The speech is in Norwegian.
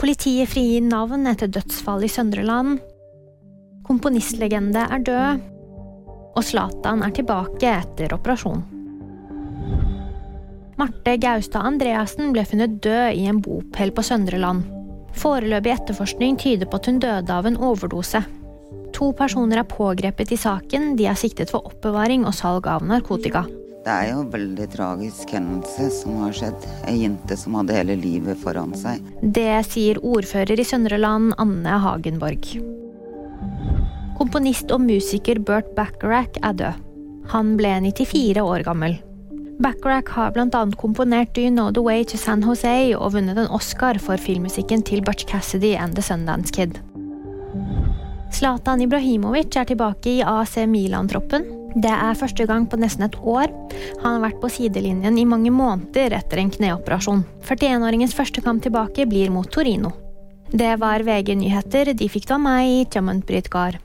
Politiet frigir navn etter dødsfall i Søndreland. Komponistlegende er død. Og Zlatan er tilbake etter operasjon. Marte Gaustad Andreassen ble funnet død i en bopel på Søndreland. Foreløpig etterforskning tyder på at hun døde av en overdose. To personer er pågrepet i saken. De er siktet for oppbevaring og salg av narkotika. Det er jo en veldig tragisk hendelse som har skjedd. Ei jente som hadde hele livet foran seg. Det sier ordfører i Søndreland, Anne Hagenborg. Komponist og musiker Burt Bacharach er død. Han ble 94 år gammel. Bacharach har bl.a. komponert Do You Know The Way to San Jose og vunnet en Oscar for filmmusikken til Butch Cassidy and The Sundance Kid. Zlatan Ibrahimovic er tilbake i AC Milan-troppen. Det er første gang på nesten et år. Han har vært på sidelinjen i mange måneder etter en kneoperasjon. 41-åringens første kamp tilbake blir mot Torino. Det var VG nyheter. De fikk det av meg, Tjammund Brytgard.